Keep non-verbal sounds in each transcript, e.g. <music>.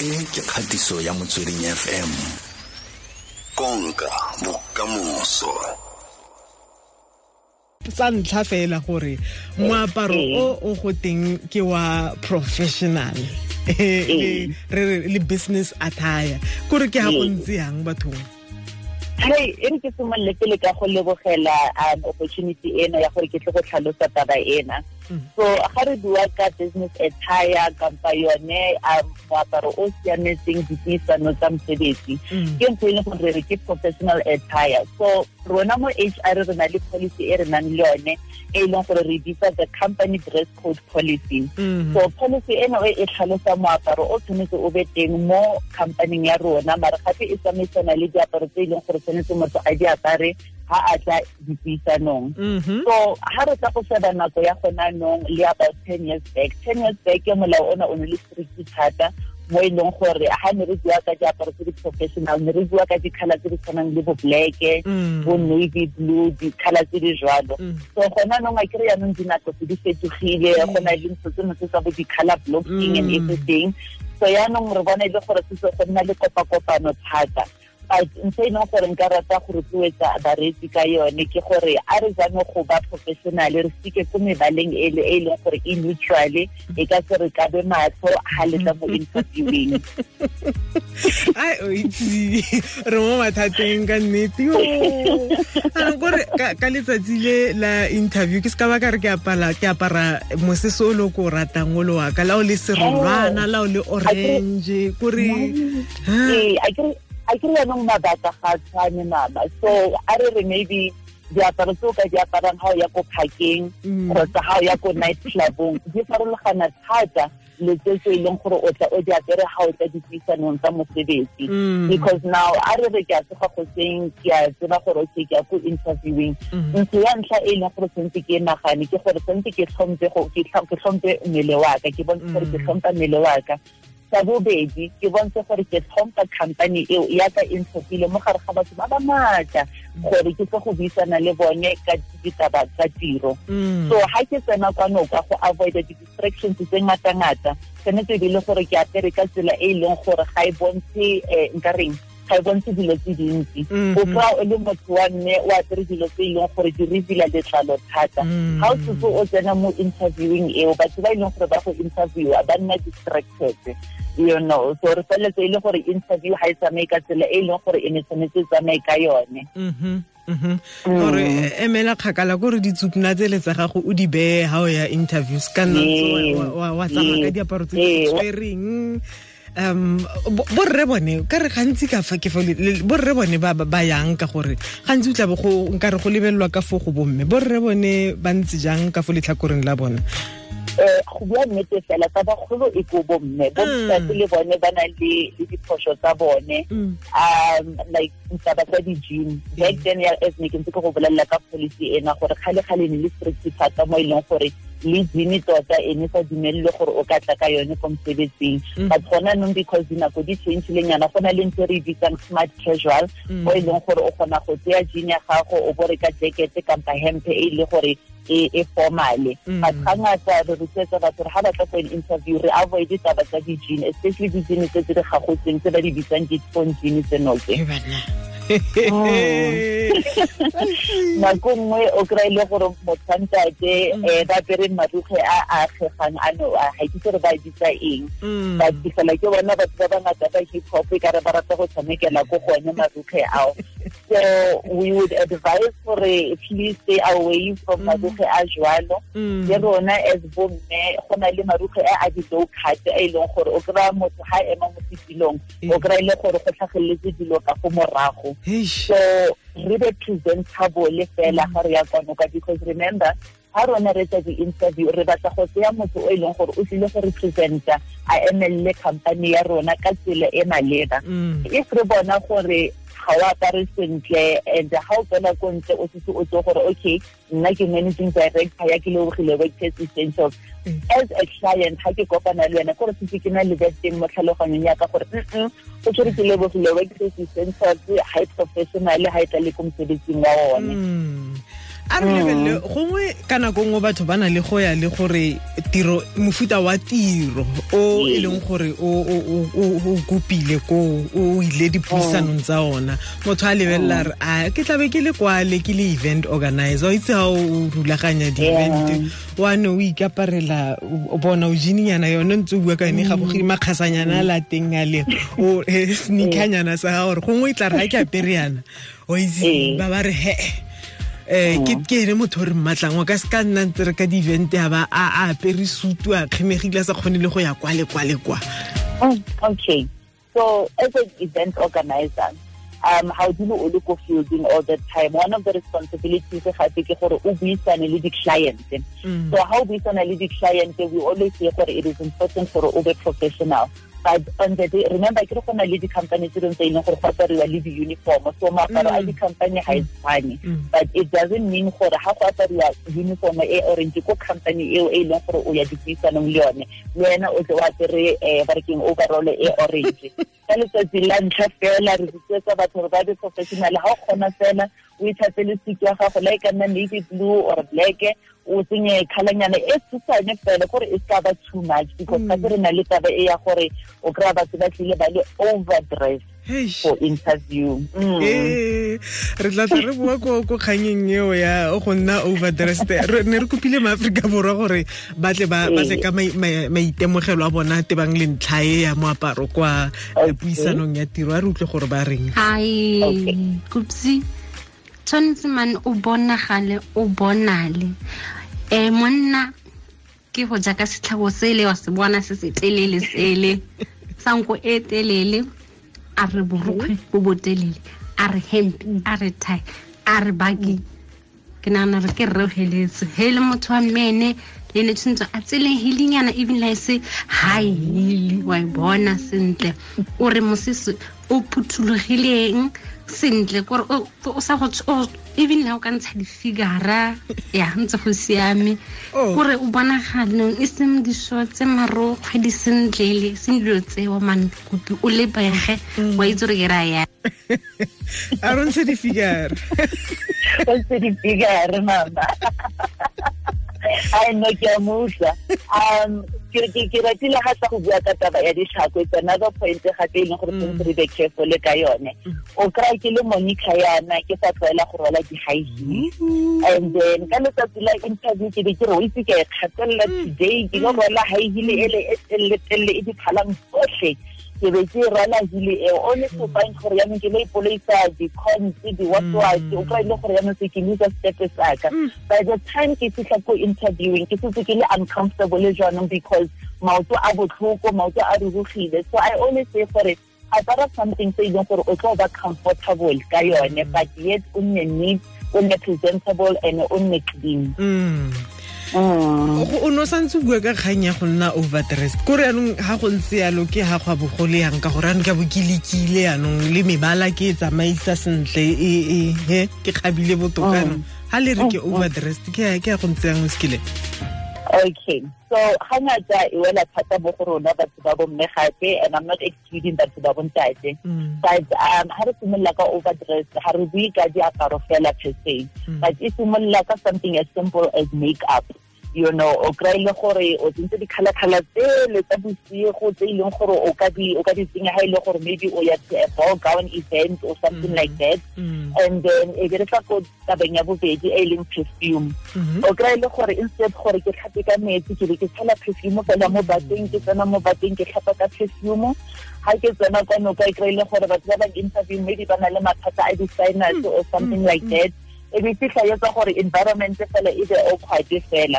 e ke kgatiso ya motsweding fm konka bokamoso. Tsa ntlha fela gore moaparo o o go teng ke wa professional. <laughs> Le business attire. Kore ke ga go ntse yang bathong? Hey e re ke simolole pele ka go lebogela um opportunity ena ya gore ke tle go tlhalosa taba ena so ga re bua ka business attire kampa yone um moaparo o siametseng dipuisano tsa mosebetsi. Ke ntho e leng gore re ke professional attire. So rona mo h r re na le policy e re nang le yone e leng gore re bitsa the company dress code policy. So policy eno e e tlhalosa moaparo o tshwanetse o be teng mo companying ya rona mare gape e tsamaisana le diaparo tse e leng gore tshwanetse motho a di apare ha a tla dipuisanong mm-hmm. so ha re tla go sheba nako ya gona nong le about ten years back. Ten years back molao ona o ne le stricty thata mo e leng gore ha ne re bua ka diaparo tse di-professional ne re bua ka di-color tse di tshwanang le bo black-e mm. bo navy blue di-color tse di jwalo. Mm. So gona nong a kry yaanong dinako tse di fetogile mm. go na le ntho tse motse tsa bo di-color blocking and everything. So yaanong re bona e le gore setse go nna le kopakopano thata but ntse e leng gore nka rata go rotloetsa bareetsi ka yone ke gore a re jane go ba professional re seke ko mebaleng e e leng gore e neutral e ka se re kabe matlho ga le tla mo interviewing ai o itse re mo mathateng ka nnete. Anong kore ka letsatsi le la interview ke se ka baka re ke apara ke apara mosese o le ko o ratang o le wa ka la o le serolwana la o le orange kore ee a ke a ke yaanong mabaka ga tshwane mama so a re re maybe diaparo tse o ka di aparang ga o ya ko parkeng mm. kgotsa ga o ya ko night clubong di farologana thata le tse tse e leng gore o tla o di apere ga o tla dipuisanong tsa mosebetsi. Mm. Because now a re re ke a tsoga goseng ke a tseba gore okay ke ya ko interviewing. Mm. Ntho ya ntlha e leng gore tshwanetse ke nagane ke gore tshwanetse ke tlhompe go- ke tlhom- ke tlhompe mmele wa ka ke bontshe gore ke tlhompa mmele wa ka sa bobedi ke bontshe gore ke tlhompha company eo yaka e ntshopile mo gare ga batho ba ba maatla gore ke tle go buisana le bone ka ditaba tsa tiro. So ha ke tsena kwano ka go avoida di-distractions tse ngata-ngata tshwanetse le gore ke apere ka tsela e e leng gore ga e bontshe um nka reng ga e bontshe dilo tse dintsi. O kry-a o le motho wa mme o apere dilo tse e leng gore di revila letlalo thata. Ga o setse o tsena mo interviewing eo batho ba e leng gore ba go interviewa ba nna distracted you know so re feleletse e le gore interview ga e tsamaye ka tsela e e leng gore e ne tshwanetse e tsamaye ka yone. Mhm, mhm. gore emela kgakala kore ditsupina tsele tsa gago o di beye ga o ya interviews. Ka nna wa- tsamaya ka diaparo tse di tshwereng um borre bone ka re gantsi ka fa ke fa borre bone ba ba- yang ka gore gantsi o tlabe go nka re go lebelelwa ka fo go bomme. Borre bone ba ntse jang ka fo letlhakoreng la bona? Um go bua nnete fela tsa bagolo e ko bomme. Bomosate le bone ba na le diphoso tsa bone. Um like ntaba tsa di-gene back then ya as ne ke ntse ke go bolelela ka policy ena gore kgale-kgale ne le strict thata mo e leng gore le gene tota e ne sa dumelele gore o ka tla ka yone ko mosebetsing. Mm. But gona nong because dinako di changile nyana go na le ntse re bitsang smart casual mm. mo e leng gore o kgona go tseya gene ya gago o bore ka jackete kampa hempe e le gore e formale. Mm. But ga ngata re rotsetsa batho gore ga ba tla go an interview re avoid taba tsa di-gene especially di-gene tse tse di gagotseng tse ba di bitsang di-phone tse Oh. <laughs> nako nngwe o kry-ile gore um ba marukge a a kgegang ano ga ke gore ba bitsa eng. Mm. But ke fela ke bona batho ba bangata ba hip hop ka re ba rata go tshamekela ko gone marukge ao. So we would advise gore please stay away from mm. marukge a jwalo. Le rona as bomme go na le marukge a a di-low cut a e leng gore o kry-a motho ga ema mo setilong o kry-ile gore go tlhageletse dilo ka go morago so re be presentable fela ga re ya kwano ka because remember ha rona re tsa di-interview re batla go tseya motho o e leng gore o tlile go representa a emelele company ya rona ka tsela e maleba. Mm. If re bona gore ga o apare sentle and ga o tsena ko ntle o setse o tse gore okay nna ke managing director ya Kelebogile Workplace Essentials as a client ga ke kopana le wena kore setse ke na le beteng mo tlhaloganyong yaka gore mm o tshwere Kelebogile Workplace Essentials e professional e tla le ko mosebetsing wa one a re lebelele gongwe ka nako nngwe batho ba na le go ya le gore tiro mofuta wa tiro o e leng gore o- kopile ko o ile dipuisanong tsa ona. Motho a lebelela re a ke tlabe ke le kwale ke le event organizer. O itse ga o rulaganya di-event. Wane o ikaparela bona o jininyana yone ntse o bua ka yone ga bogedi makgasanyana a lateng a le o eh, <laughs> sneakanyana sa ga gore gongwe e tla re ga ke apereyana o itse ba ba re he eh ke ke ene motho o re mmatlang o ka se ka nna ntse re ka di-event a ba a a apere sutu a kgemegile a sa kgone le go ya kwa le kwa le kwa Mm, okay. So as an event organizer, um, how do you only go fielding all the time? One of the responsibilities I have is for buisane le di-client. Mm. So how buisane le di-client, we always say that it is important for over professional. But on the day, remember, ke re go na le di-company tse dingwe tse e leng gore go apariwa le di-uniform. So moaparo a di-company ga e tshwane. Mm. But it doesn't mean gore ga go apariwa uniform e orange ko company eo e leng gore o ya dipuisanong le yone le wena o tle o apere um ba overall e orange <laughs> ka letsatsi la ntlha fela re rotloetsa batho gore ba be professional ga o kgona fela o itlhatse le suit ya gago la e ka nna navy blue or black o tsenye kgalanyana e tshusane fela gore e ska ba too much because ka re na le taba e ya gore o kry-a batho ba tlile ba le overdress for interview. Mm. ee re tla tla re boa ko ko kganyeng eo ya go nna overdressed. Re- ne re kopile maaforika borwa gore ba tle ba tle ka mai- mai- maitemogelo a bona tebang le ntlha e ya moaparo kwa puisanong ya tiro. A re utlwe gore ba reng. Ai kupsi tshwanetse mane o bonagale o bonale. Um monna ke go jaaka ka setlhabo sele wa se bona se se telele sele <laughs> sanko e telele a re borokgwe bo botelele a re hemp a re tie a re baki. Ke nagana re ke rre o ge he le motho wa mmene le ne tshwanetse a tseleng hilinyana even la e se high heel wa e bona sentle. O re mosese o phuthulogileng sentle. Kore o sa go even la o ka ntsha difigara ya ntse go siame. Oh. kore o bonagaleng e seng diso tse marokgwe di sentlele seng dilo tseo mankopi o lebege. Wa itse gore ke ra ya. A rontse di-figure o ntse di-figure mama ai no ke a mo um ke ratile ga tsa go bua ka taba ya ditlhako it's another point gape e leng gore tshwanetse re mm. be careful ka yone. Mm. O kry ke le Moniccah yana ke sa tlwaela go rwala di-high heel mm. and then ka letsatsi la interview ke be ke re o itse ke a e kgatelela today ke lo rwala high heel e telele e di phalang tsotlhe ke be ke rwala hile eo. Only to find gore yaanong ke lo ipolaisa di-cons di-watwat o kry ile gore yaanong se ke losa stepe saka by the time ke fitlha ko interviewing ke setse ke le uncomfortable jaanong because maoto a botlhoko maoto a rurugile so i always say gore apara something se e leng gore o tlo ba comfortable ka yone but yet o nne neat o nne presentable and o nne clean. Mm. Mm. O ne o santse o bua ka kgang ya go nna overdressed. Kore yaanong ga go ntse yalo ke ga go a bogole yang ka gore yaanong ke a bo ke lekile le mebala ke e tsamaisa sentle e e ke kgabile botoka yaanong ga le re ke overdressed ke ya- go ntse yang o sekile. Okay, so hangata e wela thata mo go rona batho ba bomme gape and I'm not excluding batho ba bontate Mm. but um ha re simolola ka overdress ha re bue ka diaparo fela per se. But e simolola ka something as simple as makeup you know o kry-ile gore o tsentse di-color-color tsele tsa bosigo tse e leng gore o ka di o ka di tsenya ha le gore maybe o ya to a ball gown event or something like that. Mm. and then e be re tla ko tabeng ya bobedi e leng perfume. Mhm. o kry-ile gore instead gore ke tlhape ka metsi ke be ke tshela perfume fela mo bateng ke tsena mo bateng ke tlhapa ka perfume. Ke tsena ka e kry-ile gore batho ba bang interview maybe ba na le mathata a di-sinus or something like that. E be fitlha etsa gore environment fela e be awkward fela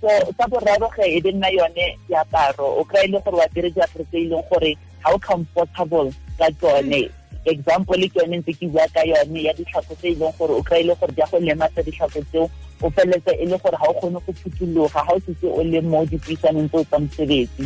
so sa boraro ge e be nna yone diaparo o kry-ile gore wa tere diaparo tse e leng gore ga o comfortable ka tsone example ke yone ntse ke bua ka yone ya ditlhako tse e leng gore o kry-ile gore di a go lematsa ditlhako tseo o feleletse e le gore ga o kgone go phuthuloga ga o setse o le mo dipuisanong o tsa mosebetsi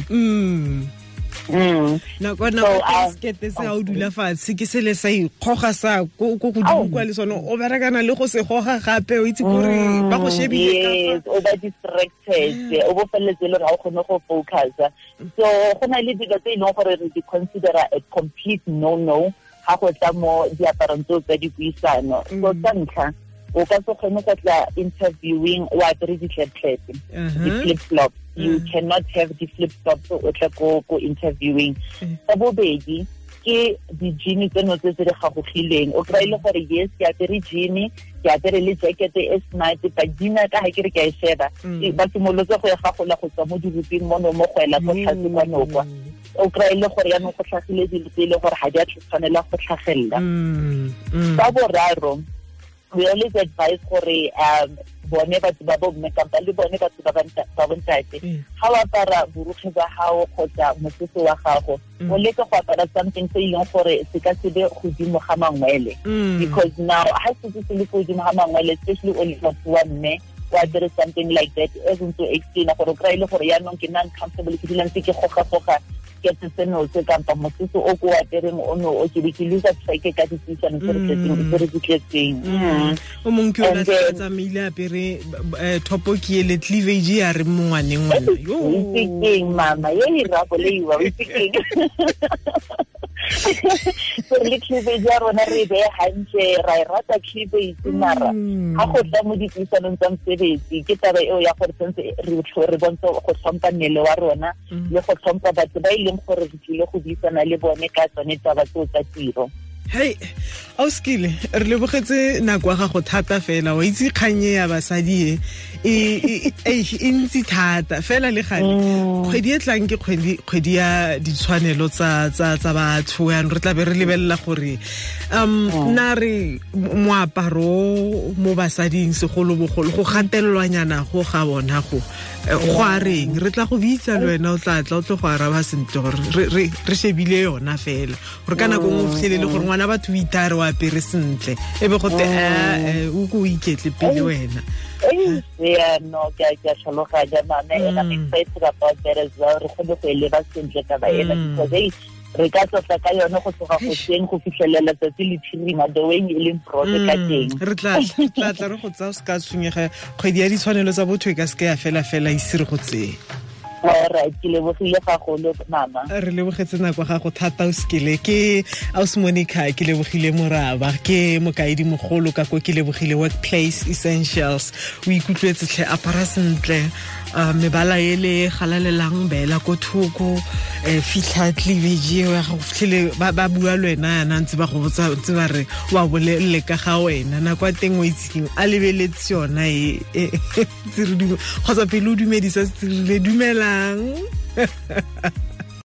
Mm. Mm. nako So, nako um, se ga o dula fatshe ke sele sa ikgoga sa ko godimo kwa le sone o berekana le go se goga gape o itse kore ba go shebile o ba distracted o bo feleletse le gore ga o kgone go focusa. So go na le dilo tse e leng gore re di considera a complete no no ga go tla mo diaparong tseo tsa dipuisano. So sa ntlha o ka se kgone go tla interviewing o apere Uh-huh. di-flip flops you Mm. cannot have the flip-flops o tle ko ko interviewing Mm. sa bobedi ke di-jean tseno tse tse di gagogileng o kry le gore yes ke apere jean ke apere le jacket e smart but dina ka ga ke re ke a e sheba Mm. ba simolotse go e gagola go tswa mo diruping mono mo go ela ko tlhatse kwa nokwa o kry le gore yaanong go tlhagile dilo tse e le gore ga di a tshwanela go tlhagelela Mm, mm. sa boraro we always advise gore um bone batho ba bomme kampa le bone batho ba bontate Mm. ga o apara borukge ba gago kgotsa mosese wa gago Mm. o leke go apara something se e leng gore se ka sebe godimo ga mangwele Mm. because now ga se se le godimo ga mangwele especially o le motho wa mme o apere something like that as ntse o explaina gore o kry le gore yaanong ke non-comfortable ke dula ntse ke goga-goga skete seno se kampa mosese o ko o apereng o no o ke be ke losa track ka ditisane tse re tletseng di tletseng Mm. o mongwe ke ona then- tsamaile apere thopo ke ele cleavage ya re mo ngwaneng ngwana o keng mama? Ye e rabo le iwa o itse <laughs> <laughs> gore le cleavage ya rona re beye gantle ra e rata cleavage mara Mm. ga go tla mo dipuisanong tsa mosebetsi ke taba eo ya gore tshwanetse re bontshe go tlhompha mmele wa rona Mm. le go tlhompha batho ba e leng gore re tlile go buisana le bone ka tsone taba tseo tsa tiro hei auskile re lebogetse nako ya gago thata fela wa itse kgannye ya basadi e e- e e- e ntsi thata fela le gale kgwedi e tlang ke kgwedi ya ditshwanelo tsa batho yanong re tlabe re lebelela gore um nna re mo- moaparo mo basading segolobogolo go gatelelwanyana go ga bona go eh, go a reng re tla go bitsa le wena o tla tla o tle go araba sentle gore re- re re shebile yona fela gore ka nako ngwe o fitlhelele gore ngwana batho o itare o apere sentle e be gote ee o ko o iketle pele wena no que hay que hacerlo allá mame era mi petra para ver el zorro como que le mm. va siempre cada era que re ka tlotla ka yone go tloga goseng go fitlhelela tsatsi le phirima the way e leng prose mm. ka teng re tlatla <laughs> re go tsaya o se ka tshwenyega kgwedi ya ditshwanelo tsa botho e ka seke ya fela fela ise re go tseye ke re lebogetse nako gago thata o sekele ke aus monica ke lebogile moraba ke mokaedi mogolo ka ko ke lebogile workplace essentials o ikutlwetse tlhe apara sentle um mebala e le galalelang beela ko thoko um fitlha cleavage eo ya gago fitlhele ba bua le wena yana ntse ba go botsa ba re wa bolelele ka ga wena nako ya teng o itseng a lebeletse yona e e- e- kgotsa pele o dumedisa se rile yang <laughs>